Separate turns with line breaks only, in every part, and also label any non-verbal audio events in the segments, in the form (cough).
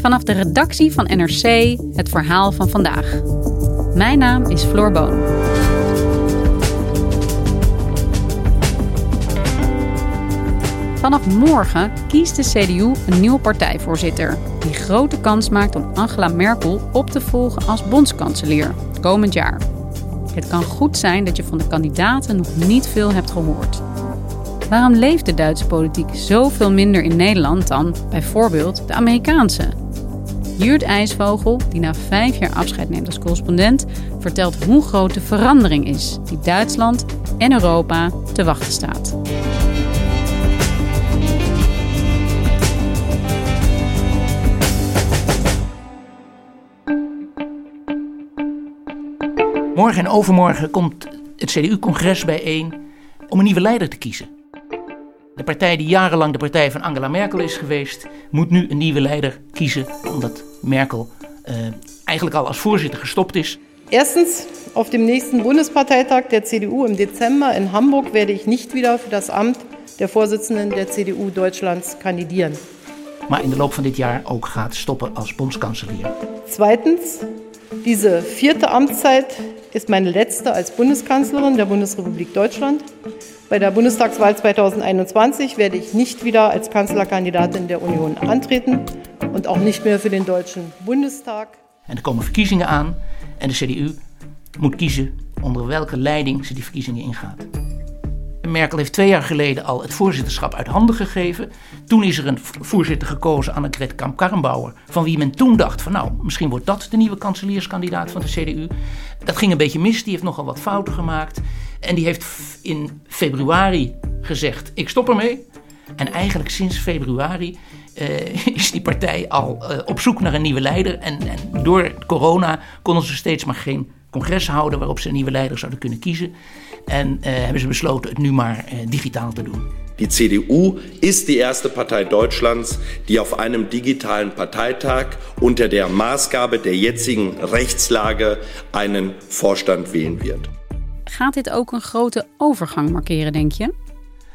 Vanaf de redactie van NRC het verhaal van vandaag. Mijn naam is Floor Boon. Vanaf morgen kiest de CDU een nieuwe partijvoorzitter. Die grote kans maakt om Angela Merkel op te volgen als bondskanselier komend jaar. Het kan goed zijn dat je van de kandidaten nog niet veel hebt gehoord. Waarom leeft de Duitse politiek zoveel minder in Nederland dan bijvoorbeeld de Amerikaanse? Jurt IJsvogel, die na vijf jaar afscheid neemt als correspondent, vertelt hoe groot de verandering is die Duitsland en Europa te wachten staat.
Morgen en overmorgen komt het CDU-congres bijeen om een nieuwe leider te kiezen. De partij die jarenlang de partij van Angela Merkel is geweest, moet nu een nieuwe leider kiezen, omdat Merkel äh, eigenlijk al als voorzitter gestopt is.
Erstens, auf dem nächsten Bundesparteitag der CDU im Dezember in Hamburg werde ich nicht wieder für das Amt der Vorsitzenden der CDU Deutschlands kandidieren.
Maar in de loop van dit jaar ook gaat stoppen als bondskanselier.
Zweitens, diese vierte Amtszeit ist meine letzte als Bundeskanzlerin der Bundesrepublik Deutschland. Bei der Bundestagswahl 2021 werde ich nicht wieder als Kanzlerkandidatin der Union antreten und auch nicht mehr für den Deutschen Bundestag.
En er komen verkiezingen aan en de CDU moet kiezen onder welke leiding ze die verkiezingen ingaat. Merkel heeft twee jaar geleden al het voorzitterschap uit handen gegeven. Toen is er een voorzitter gekozen, Annegret Kamp-Karrenbauer, van wie men toen dacht van nou, misschien wordt dat de nieuwe kanselierskandidaat van de CDU. Dat ging een beetje mis, die heeft nogal wat fouten gemaakt. En die heeft in februari gezegd, ik stop ermee. En eigenlijk sinds februari uh, (laughs) is die partij al uh, op zoek naar een nieuwe leider. En, en door corona konden ze steeds maar geen congres houden waarop ze een nieuwe leider zouden kunnen kiezen. En uh, hebben ze besloten het nu maar digitaal te doen.
Die CDU ist die erste Partei Deutschlands, die auf einem digitalen Parteitag unter der Maßgabe der jetzigen Rechtslage einen Vorstand wählen wird.
Gaat dit ook een grote overgang markeren, denk je?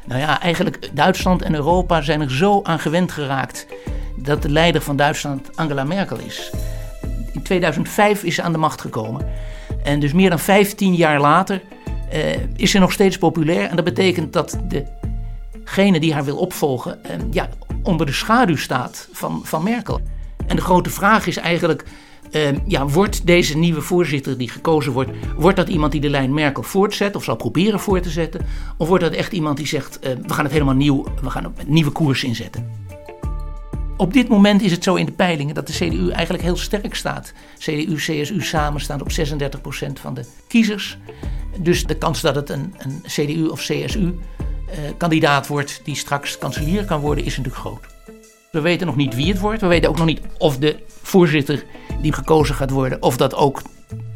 Nou ja, eigenlijk Duitsland en Europa zijn er zo aan gewend geraakt dat de leider van Duitsland Angela Merkel is. In 2005 is ze aan de macht gekomen. En dus meer dan 15 jaar later uh, is ze nog steeds populair. En dat betekent dat degene die haar wil opvolgen uh, ja, onder de schaduw staat van, van Merkel. En de grote vraag is eigenlijk uh, ja, wordt deze nieuwe voorzitter die gekozen wordt, wordt dat iemand die de lijn Merkel voortzet of zal proberen voor te zetten? Of wordt dat echt iemand die zegt, we gaan het helemaal nieuw, we gaan een nieuwe koers inzetten? Op dit moment is het zo in de peilingen dat de CDU eigenlijk heel sterk staat. CDU, CSU samen staan op 36% van de kiezers. Dus de kans dat het een, een CDU of CSU uh, kandidaat wordt die straks kanselier kan worden, is natuurlijk groot. We weten nog niet wie het wordt. We weten ook nog niet of de voorzitter die gekozen gaat worden, of dat ook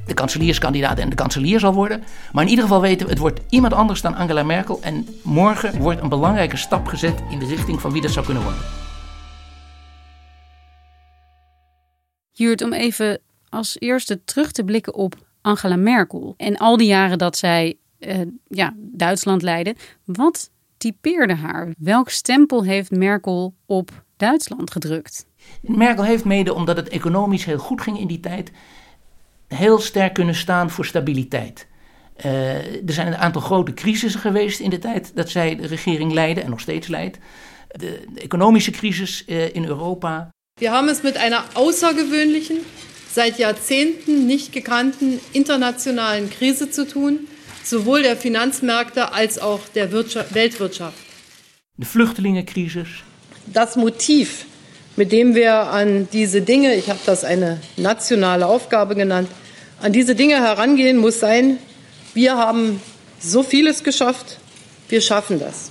de kanselierskandidaat en de kanselier zal worden. Maar in ieder geval weten we, het wordt iemand anders dan Angela Merkel. En morgen wordt een belangrijke stap gezet in de richting van wie dat zou kunnen worden.
Jurt, om even als eerste terug te blikken op Angela Merkel. En al die jaren dat zij uh, ja, Duitsland leidde. Wat typeerde haar? Welk stempel heeft Merkel op Duitsland gedrukt?
Merkel heeft mede omdat het economisch heel goed ging in die tijd, heel sterk kunnen staan voor stabiliteit. Uh, er zijn een aantal grote crisissen geweest in de tijd dat zij de regering leidde en nog steeds leidt. De, economische crisis uh, in Europa.
Wir haben es mit einer außergewöhnlichen, seit Jahrzehnten nicht gekannten internationalen Krise zu tun, sowohl der Finanzmärkte als auch der Wirtschaft, Weltwirtschaft.
De vluchtelingencrisis.
Das Motiv mit dem wir an diese Dinge, ich habe das eine nationale Aufgabe genannt, an diese Dinge herangehen, muss sein, wir haben so vieles geschafft, Wir schaffen das.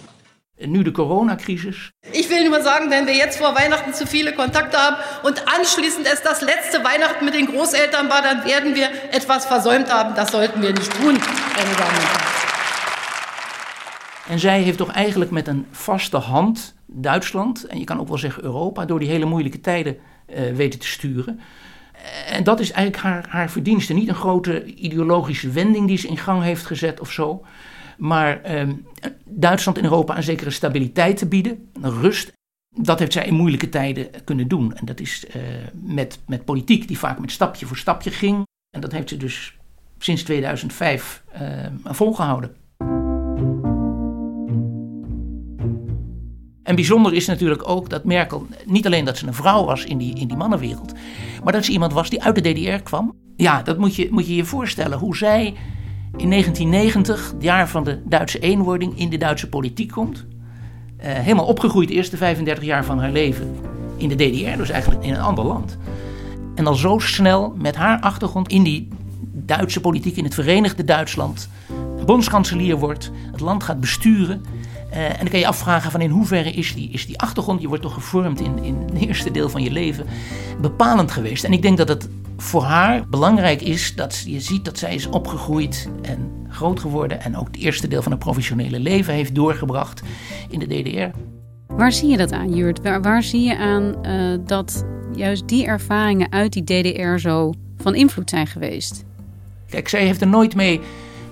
Nu de coronacrisis.
Ich will nur sagen, wenn wir jetzt vor Weihnachten zu viele Kontakte haben und anschließend es das letzte Weihnachten mit den Großeltern war, dann werden wir etwas versäumt haben. Das sollten wir nicht tun, meine Damen und Herren.
En zij heeft toch eigenlijk met een vaste hand Duitsland, en je kan ook wel zeggen Europa, door die hele moeilijke tijden uh, weten te sturen. En dat is eigenlijk haar, haar verdienste. Niet een grote ideologische wending die ze in gang heeft gezet of zo. Maar eh, Duitsland en Europa een zekere stabiliteit te bieden, rust. Dat heeft zij in moeilijke tijden kunnen doen. En dat is uh, met, met politiek die vaak met stapje voor stapje ging. En dat heeft ze dus sinds 2005 volgehouden. En bijzonder is natuurlijk ook dat Merkel, niet alleen dat ze een vrouw was in die, in die mannenwereld, maar dat ze iemand was die uit de DDR kwam. Ja, dat moet je moet je, je voorstellen. Hoe zij in 1990, het jaar van de Duitse eenwording, in de Duitse politiek komt. Uh, helemaal opgegroeid de eerste 35 jaar van haar leven in de DDR, dus eigenlijk in een ander land. En dan zo snel met haar achtergrond in die Duitse politiek, in het Verenigde Duitsland, bondskanselier wordt, het land gaat besturen. Uh, en dan kan je afvragen van in hoeverre is die, is die achtergrond, je wordt toch gevormd in, in het eerste deel van je leven, bepalend geweest. En ik denk dat het voor haar belangrijk is dat je ziet dat zij is opgegroeid en groot geworden en ook het eerste deel van haar professionele leven heeft doorgebracht in de DDR.
Waar zie je dat aan, Jurt? Waar, waar zie je aan uh, dat juist die ervaringen uit die DDR zo van invloed zijn geweest?
Kijk, zij heeft er nooit mee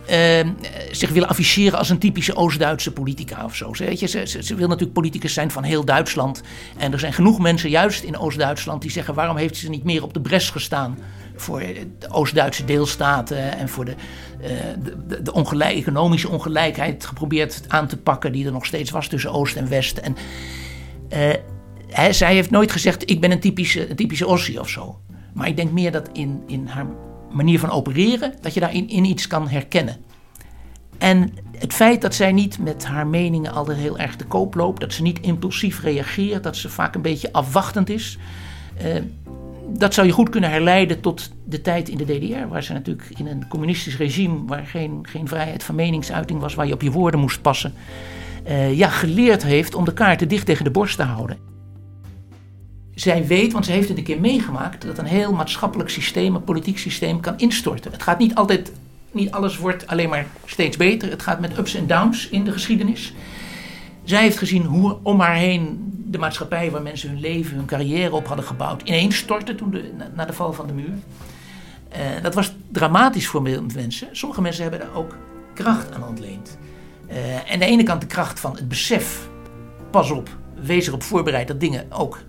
uh, zich willen afficheren als een typische Oost-Duitse politica of zo. Weet je, ze, ze, ze, wil natuurlijk politicus zijn van heel Duitsland. En er zijn genoeg mensen, juist in Oost-Duitsland, die zeggen: waarom heeft ze niet meer op de bres gestaan voor de Oost-Duitse deelstaten en voor de, uh, de, de economische ongelijkheid geprobeerd aan te pakken die er nog steeds was tussen Oost en West. En hij, zij heeft nooit gezegd: ik ben een typische, een typische Ossie of zo. Maar ik denk meer dat in, in haar manier van opereren, dat je daarin in iets kan herkennen. En het feit dat zij niet met haar meningen altijd heel erg te koop loopt, dat ze niet impulsief reageert, dat ze vaak een beetje afwachtend is, uh, dat zou je goed kunnen herleiden tot de tijd in de DDR, waar ze natuurlijk in een communistisch regime, waar geen, geen vrijheid van meningsuiting was, waar je op je woorden moest passen, uh, ja, geleerd heeft om de kaarten dicht tegen de borst te houden zij weet, want ze heeft het een keer meegemaakt, dat een heel maatschappelijk systeem, een politiek systeem kan instorten. Het gaat niet altijd, niet alles wordt alleen maar steeds beter. Het gaat met ups en downs in de geschiedenis. Zij heeft gezien hoe om haar heen de maatschappij waar mensen hun leven, hun carrière op hadden gebouwd, ineens stortte toen na de val van de muur. Uh, dat was dramatisch voor mensen. Sommige mensen hebben daar ook kracht aan ontleend. Uh, en de ene kant de kracht van het besef, pas op, wees erop voorbereid dat dingen ook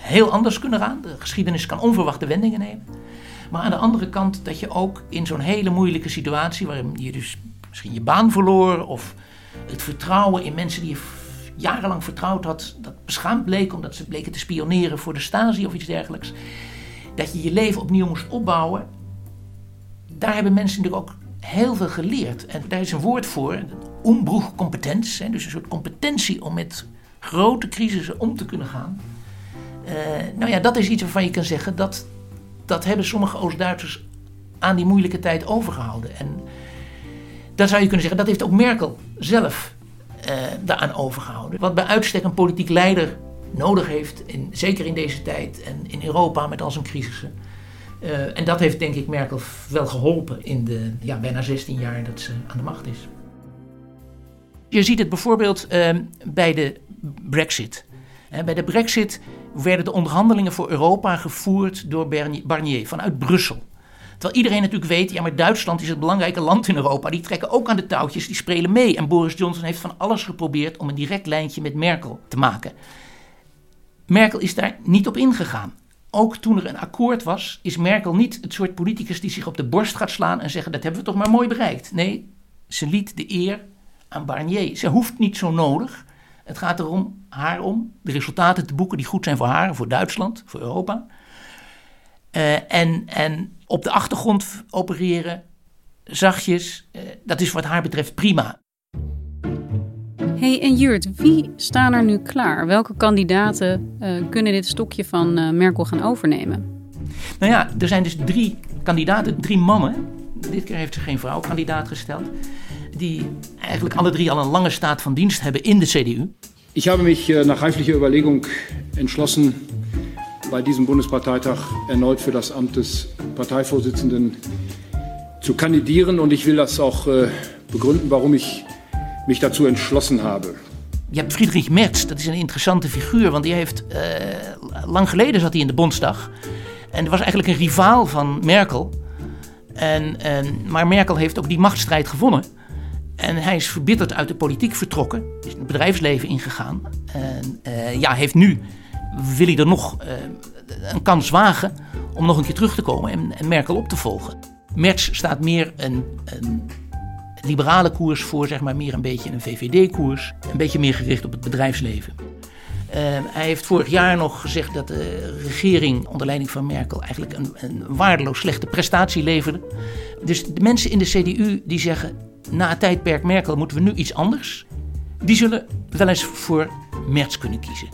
heel anders kunnen gaan. De geschiedenis kan onverwachte wendingen nemen. Maar aan de andere kant dat je ook in zo'n hele moeilijke situatie, waarin je dus misschien je baan verloor of het vertrouwen in mensen die je jarenlang vertrouwd had, dat beschaamd bleek omdat ze bleken te spioneren voor de Stasi of iets dergelijks, dat je je leven opnieuw moest opbouwen. Daar hebben mensen natuurlijk ook heel veel geleerd. En daar is een woord voor, ombroegcompetens, dus een soort competentie om met grote crisissen om te kunnen gaan. Uh, nou ja, dat is iets waarvan je kan zeggen dat dat hebben sommige Oost-Duitsers aan die moeilijke tijd overgehouden. En dat zou je kunnen zeggen, dat heeft ook Merkel zelf uh, daaraan overgehouden. Wat bij uitstek een politiek leider nodig heeft, in, zeker in deze tijd en in Europa met al zijn crisissen. Uh, en dat heeft denk ik Merkel wel geholpen in de ja, bijna 16 jaar dat ze aan de macht is. Je ziet het bijvoorbeeld uh, bij de Brexit. Bij de Brexit werden de onderhandelingen voor Europa gevoerd door Barnier vanuit Brussel. Terwijl iedereen natuurlijk weet, ja, maar Duitsland is het belangrijke land in Europa. Die trekken ook aan de touwtjes, die spelen mee. En Boris Johnson heeft van alles geprobeerd om een direct lijntje met Merkel te maken. Merkel is daar niet op ingegaan. Ook toen er een akkoord was, is Merkel niet het soort politicus die zich op de borst gaat slaan en zeggen: Dat hebben we toch maar mooi bereikt. Nee, ze liet de eer aan Barnier. Ze hoeft niet zo nodig. Het gaat erom haar om de resultaten te boeken die goed zijn voor haar, voor Duitsland, voor Europa. Uh, en, en op de achtergrond opereren, zachtjes, uh, dat is wat haar betreft prima.
Hey, en Jurt, wie staan er nu klaar? Welke kandidaten uh, kunnen dit stokje van Merkel gaan overnemen?
Nou ja, er zijn dus drie kandidaten, drie mannen. Dit keer heeft ze geen vrouw kandidaat gesteld die eigenlijk alle drie al een lange staat van dienst hebben in de CDU.
Ich habe mich nach reiflicher Überlegung entschlossen, bei diesem Bundesparteitag erneut für das Amt des Parteivorsitzenden zu kandidieren. Und ich will das auch äh, begründen, warum ich mich dazu entschlossen habe.
Je hebt Friedrich Merz, dat is een interessante figuur, want die heeft uh, lang geleden zat hij in de Bondsdag. En was eigenlijk een rivaal van Merkel. En, en, maar Merkel heeft ook die machtsstrijd gewonnen. En hij is verbitterd uit de politiek vertrokken, is in het bedrijfsleven ingegaan. En uh, ja, heeft nu, wil hij er nog uh, een kans wagen om nog een keer terug te komen en, en Merkel op te volgen. Merz staat meer een, een liberale koers voor, zeg maar meer een beetje een VVD-koers. Een beetje meer gericht op het bedrijfsleven. Uh, hij heeft vorig jaar nog gezegd dat de regering onder leiding van Merkel eigenlijk een, een waardeloos slechte prestatie leverde. Dus de mensen in de CDU die zeggen na het tijdperk Merkel moeten we nu iets anders. Die zullen wel eens voor Merz kunnen kiezen.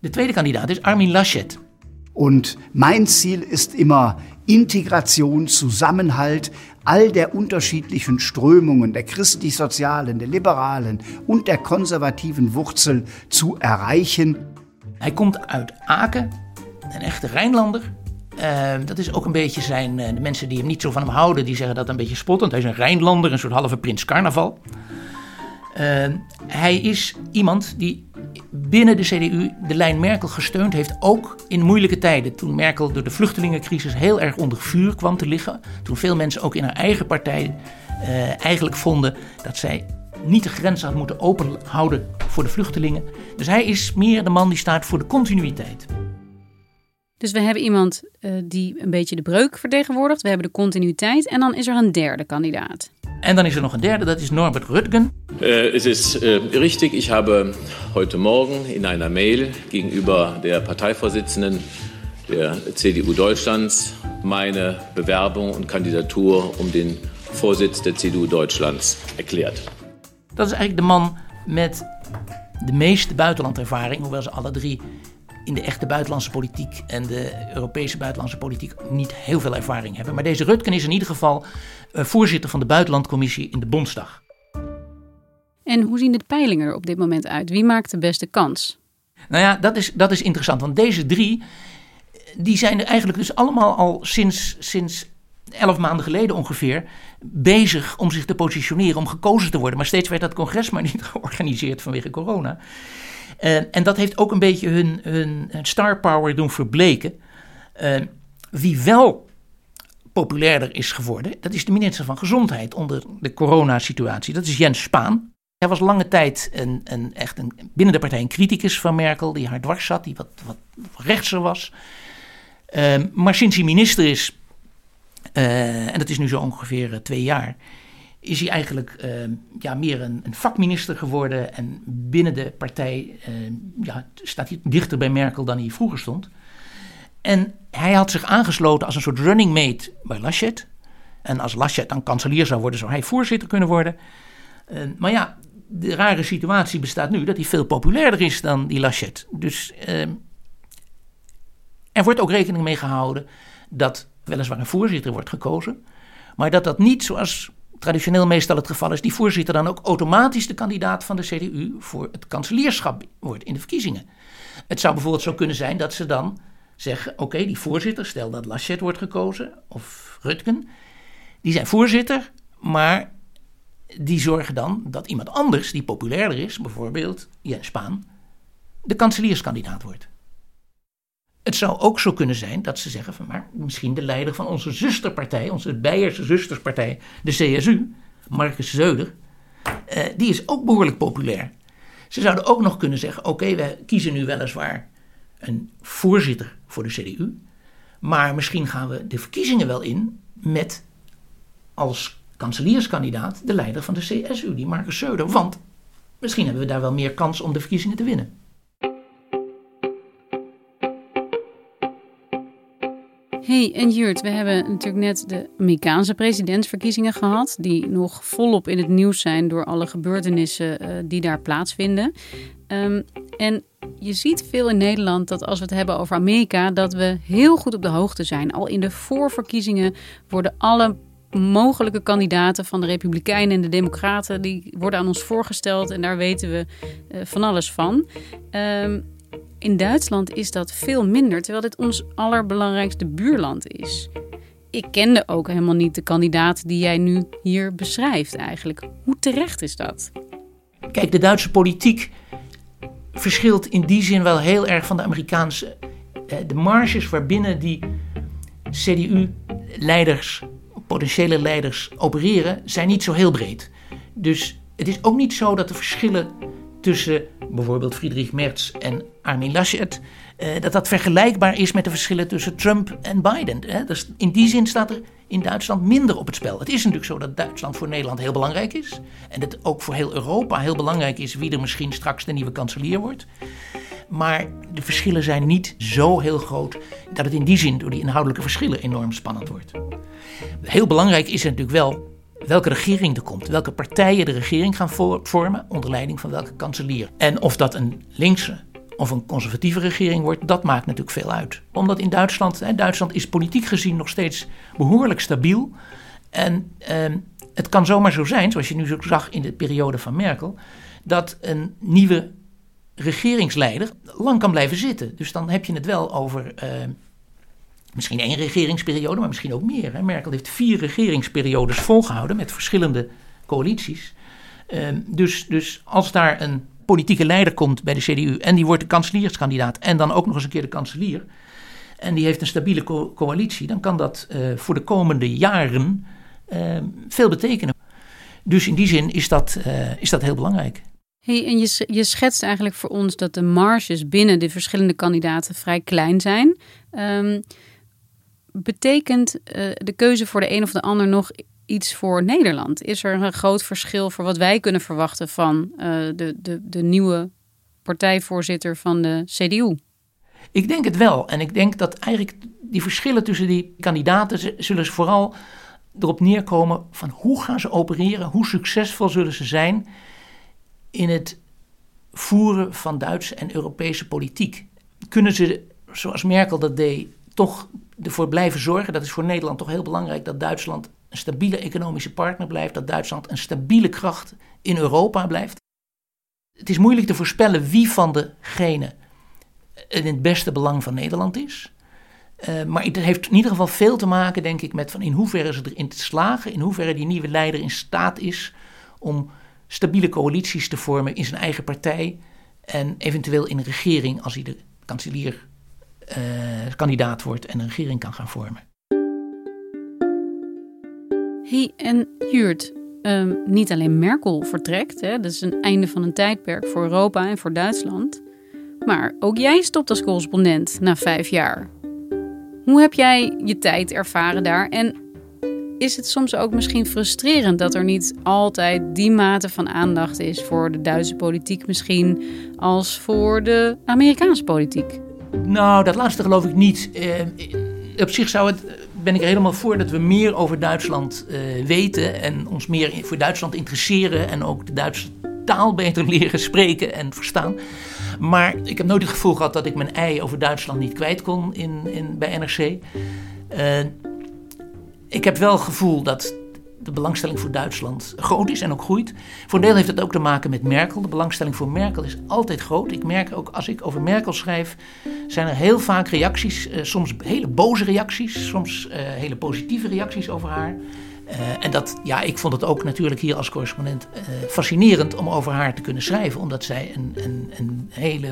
De tweede kandidaat is Armin Laschet.
Und mein Ziel ist immer Integration, Zusammenhalt all der unterschiedlichen Strömungen, der christlich-sozialen, der liberalen und der konservativen Wurzel zu erreichen.
Hij komt uit Aken, een echte Rijnlander. Uh, dat is ook een beetje zijn. Uh, de mensen die hem niet zo van hem houden, die zeggen dat een beetje spottend. Hij is een Rijnlander, een soort halve prins carnaval. Uh, hij is iemand die binnen de CDU de lijn Merkel gesteund heeft, ook in moeilijke tijden. Toen Merkel door de vluchtelingencrisis heel erg onder vuur kwam te liggen. Toen veel mensen ook in haar eigen partij uh, eigenlijk vonden dat zij niet de grenzen had moeten openhouden voor de vluchtelingen. Dus hij is meer de man die staat voor de continuïteit.
Dus we hebben iemand uh, die een beetje de breuk vertegenwoordigt. We hebben de continuïteit. En dan is er een derde kandidaat.
En dan is er nog een derde, dat is Norbert Röttgen.
Äh, es ist äh, richtig, ich habe heute Morgen in einer Mail gegenüber der Parteivorsitzenden der CDU Deutschlands meine Bewerbung und Kandidatur um den Vorsitz der CDU Deutschlands erklärt.
Dat is eigenlijk de man met de meeste buitenlandervaring, hoewel ze alle drie in de echte buitenlandse politiek en de Europese buitenlandse politiek niet heel veel ervaring hebben. Maar deze Rutgen is in ieder geval uh, voorzitter van de buitenlandcommissie in de Bondsdag.
En hoe zien de peilingen er op dit moment uit? Wie maakt de beste kans?
Nou ja, dat is, dat is interessant. Want deze drie, die zijn er eigenlijk dus allemaal al sinds, sinds elf maanden geleden ongeveer bezig om zich te positioneren, om gekozen te worden. Maar steeds werd dat congres maar niet (laughs) georganiseerd vanwege corona. Uh, en dat heeft ook een beetje hun, hun, hun star power doen verbleken. Uh, wie wel populairder is geworden, dat is de minister van Gezondheid onder de coronasituatie. Dat is Jens Spaan. Hij was lange tijd een, een, echt een, binnen de partij een criticus van Merkel, die haar dwars zat, die wat, wat rechtser was. Maar sinds hij minister is, en dat is nu zo ongeveer twee jaar, is hij eigenlijk uh, ja, meer een, een, vakminister geworden. En binnen de partij uh, ja, staat hij dichter bij Merkel dan hij vroeger stond. En hij had zich aangesloten als een soort running mate bij Laschet. En als Laschet dan kanselier zou worden, zou hij voorzitter kunnen worden. Uh, maar ja, de rare situatie bestaat nu dat hij veel populairder is dan die Laschet. Dus er wordt ook rekening mee gehouden dat weliswaar een voorzitter wordt gekozen. Maar dat dat niet zoals traditioneel meestal het geval is, die voorzitter dan ook automatisch de kandidaat van de CDU voor het kanselierschap wordt in de verkiezingen. Het zou bijvoorbeeld zo kunnen zijn dat ze dan zeggen: oké, die voorzitter, stel dat Laschet wordt gekozen of Rutgen, die zijn voorzitter, maar die zorgen dan dat iemand anders, die populairder is, bijvoorbeeld Jens Spaan, de kanselierskandidaat wordt. Het zou ook zo kunnen zijn dat ze zeggen van maar misschien de leider van onze zusterpartij, onze Beierse zusterspartij, de CSU, Marcus Zeuder, eh, die is ook behoorlijk populair. Ze zouden ook nog kunnen zeggen: oké, we kiezen nu weliswaar een voorzitter voor de CDU, maar misschien gaan we de verkiezingen wel in met als kanselierskandidaat de leider van de CSU, die Marcus Zeuder. Want misschien hebben we daar wel meer kans om de verkiezingen te winnen.
Hey, en Jurt, we hebben natuurlijk net de Amerikaanse presidentsverkiezingen gehad, die nog volop in het nieuws zijn door alle gebeurtenissen uh, die daar plaatsvinden. Um, en je ziet veel in Nederland dat als we het hebben over Amerika, dat we heel goed op de hoogte zijn. Al in de voorverkiezingen worden alle mogelijke kandidaten van de Republikeinen en de Democraten, die worden aan ons voorgesteld en daar weten we uh, van alles van. Ehm, in Duitsland is dat veel minder, terwijl dit ons allerbelangrijkste buurland is. Ik kende ook helemaal niet de kandidaat die jij nu hier beschrijft eigenlijk. Hoe terecht is dat?
Kijk, de Duitse politiek verschilt in die zin wel heel erg van de Amerikaanse. Eh, de marges waarbinnen die CDU-leiders, potentiële leiders, opereren, zijn niet zo heel breed. Dus het is ook niet zo dat de verschillen tussen bijvoorbeeld Friedrich Merz en Armin Laschet, uh, dat dat vergelijkbaar is met de verschillen tussen Trump en Biden. Dus in die zin staat er in Duitsland minder op het spel. Het is natuurlijk zo dat Duitsland voor Nederland heel belangrijk is. En dat ook voor heel Europa heel belangrijk is wie er misschien straks de nieuwe kanselier wordt. Maar de verschillen zijn niet zo heel groot dat het in die zin door die inhoudelijke verschillen enorm spannend wordt. Heel belangrijk is het natuurlijk wel welke regering er komt, welke partijen de regering gaan vormen onder leiding van welke kanselier. En of dat een linkse of een conservatieve regering wordt, dat maakt natuurlijk veel uit. Omdat in Duitsland, hè, Duitsland is politiek gezien nog steeds behoorlijk stabiel. En eh, het kan zomaar zo zijn, zoals je nu zo zag in de periode van Merkel, dat een nieuwe regeringsleider lang kan blijven zitten. Dus dan heb je het wel over uh, misschien één regeringsperiode, maar misschien ook meer. Hè. Merkel heeft vier regeringsperiodes volgehouden met verschillende coalities. Uh, dus, dus als daar een politieke leider komt bij de CDU en die wordt de kanselierskandidaat en dan ook nog eens een keer de kanselier. En die heeft een stabiele coalitie, dan kan dat uh, voor de komende jaren uh, veel betekenen. Dus in die zin is dat, uh, is dat heel belangrijk.
Hey, en je, je schetst eigenlijk voor ons dat de marges binnen de verschillende kandidaten vrij klein zijn. Um, betekent de keuze voor de een of de ander nog iets voor Nederland? Is er een groot verschil voor wat wij kunnen verwachten van uh, de, de, de nieuwe partijvoorzitter van de CDU?
Ik denk het wel. En ik denk dat eigenlijk die verschillen tussen die kandidaten zullen ze vooral erop neerkomen van hoe gaan ze opereren, hoe succesvol zullen ze zijn in het voeren van Duitse en Europese politiek. Kunnen ze, zoals Merkel dat deed, toch ervoor blijven zorgen? Dat is voor Nederland toch heel belangrijk dat Duitsland een stabiele economische partner blijft, dat Duitsland een stabiele kracht in Europa blijft. Het is moeilijk te voorspellen wie van degenen in het beste belang van Nederland is. Uh, maar het heeft in ieder geval veel te maken, denk ik, met van in hoeverre ze erin te slagen, in hoeverre die nieuwe leider in staat is om stabiele coalities te vormen in zijn eigen partij en eventueel in een regering als hij de kanselier kandidaat wordt en een regering kan gaan vormen
hey, en Juurt, um, niet alleen Merkel vertrekt, hè, dat is een einde van een tijdperk voor Europa en voor Duitsland. Maar ook jij stopt als correspondent na vijf jaar. Hoe heb jij je tijd ervaren daar? En is het soms ook misschien frustrerend dat er niet altijd die mate van aandacht is voor de Duitse politiek, misschien als voor de Amerikaanse politiek?
Nou, dat laatste geloof ik niet. Uh, op zich zou het ben ik er helemaal voor dat we meer over Duitsland uh, weten en ons meer voor Duitsland interesseren en ook de Duitse taal beter (laughs) leren spreken en verstaan. Maar ik heb nooit het gevoel gehad dat ik mijn ei over Duitsland niet kwijt kon in, in, bij NRC. Uh, ik heb wel het gevoel dat de belangstelling voor Duitsland groot is en ook groeit. Voor een deel heeft het ook te maken met Merkel. De belangstelling voor Merkel is altijd groot. Ik merk ook als ik over Merkel schrijf, zijn er heel vaak reacties, uh, soms hele boze reacties, soms uh, hele positieve reacties over haar. Uh, en dat, ja, ik vond het ook natuurlijk hier als correspondent fascinerend om over haar te kunnen schrijven, omdat zij een, een, een hele,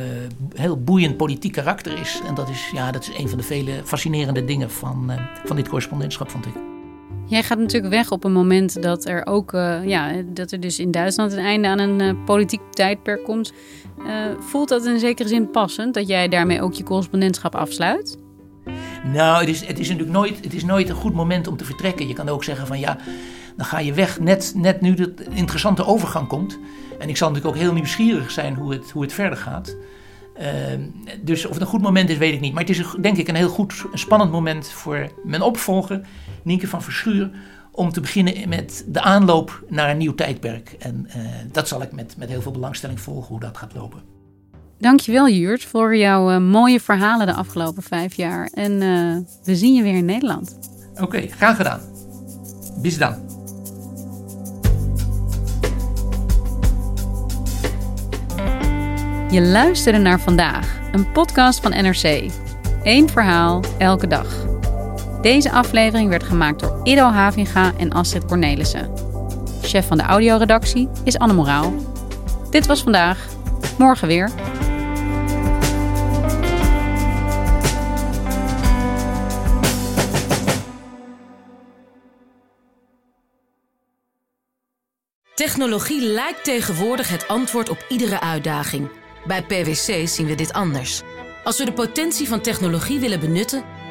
heel boeiend politiek karakter is. En dat is, ja, dat is een van de vele fascinerende dingen van, van dit correspondentschap, vond ik.
Jij gaat natuurlijk weg op een moment dat er ook, uh, ja, dat er dus in Duitsland een einde aan een uh, politiek tijdperk komt. Uh, voelt dat in zekere zin passend dat jij daarmee ook je correspondentschap afsluit?
Nou, het is, het is natuurlijk nooit, het is nooit een goed moment om te vertrekken. Je kan ook zeggen van ja, dan ga je weg net, net nu de interessante overgang komt. En ik zal natuurlijk ook heel nieuwsgierig zijn hoe het, hoe het verder gaat. Dus of het een goed moment is, weet ik niet. Maar het is denk ik een heel goed, spannend moment voor mijn opvolger, Nienke van Verschuur, om te beginnen met de aanloop naar een nieuw tijdperk. En uh, dat zal ik met, met heel veel belangstelling volgen hoe dat gaat lopen.
Dankjewel Jurt voor jouw uh, mooie verhalen de afgelopen vijf jaar. En uh, we zien je weer in Nederland.
Oké, okay, graag gedaan. Bis dan.
Je luisterde naar vandaag, een podcast van NRC. Eén verhaal, elke dag. Deze aflevering werd gemaakt door Ido Havinga en Astrid Cornelissen. Chef van de audioredactie is Anne Moraal. Dit was vandaag. Morgen weer.
Technologie lijkt tegenwoordig het antwoord op iedere uitdaging. Bij PwC zien we dit anders. Als we de potentie van technologie willen benutten,